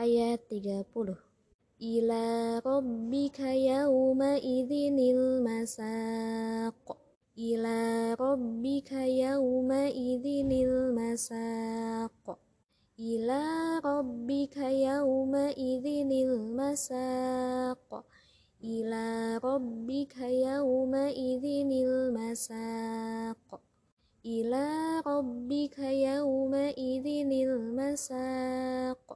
ayat 30 Ila rabbika yawma idhinil masaq. Ila rabbika yawma idhinil masaq. Ila rabbika yawma idhinil masaq. Ila rabbika yawma idhinil masaq. Ila rabbika yawma idhinil masaq.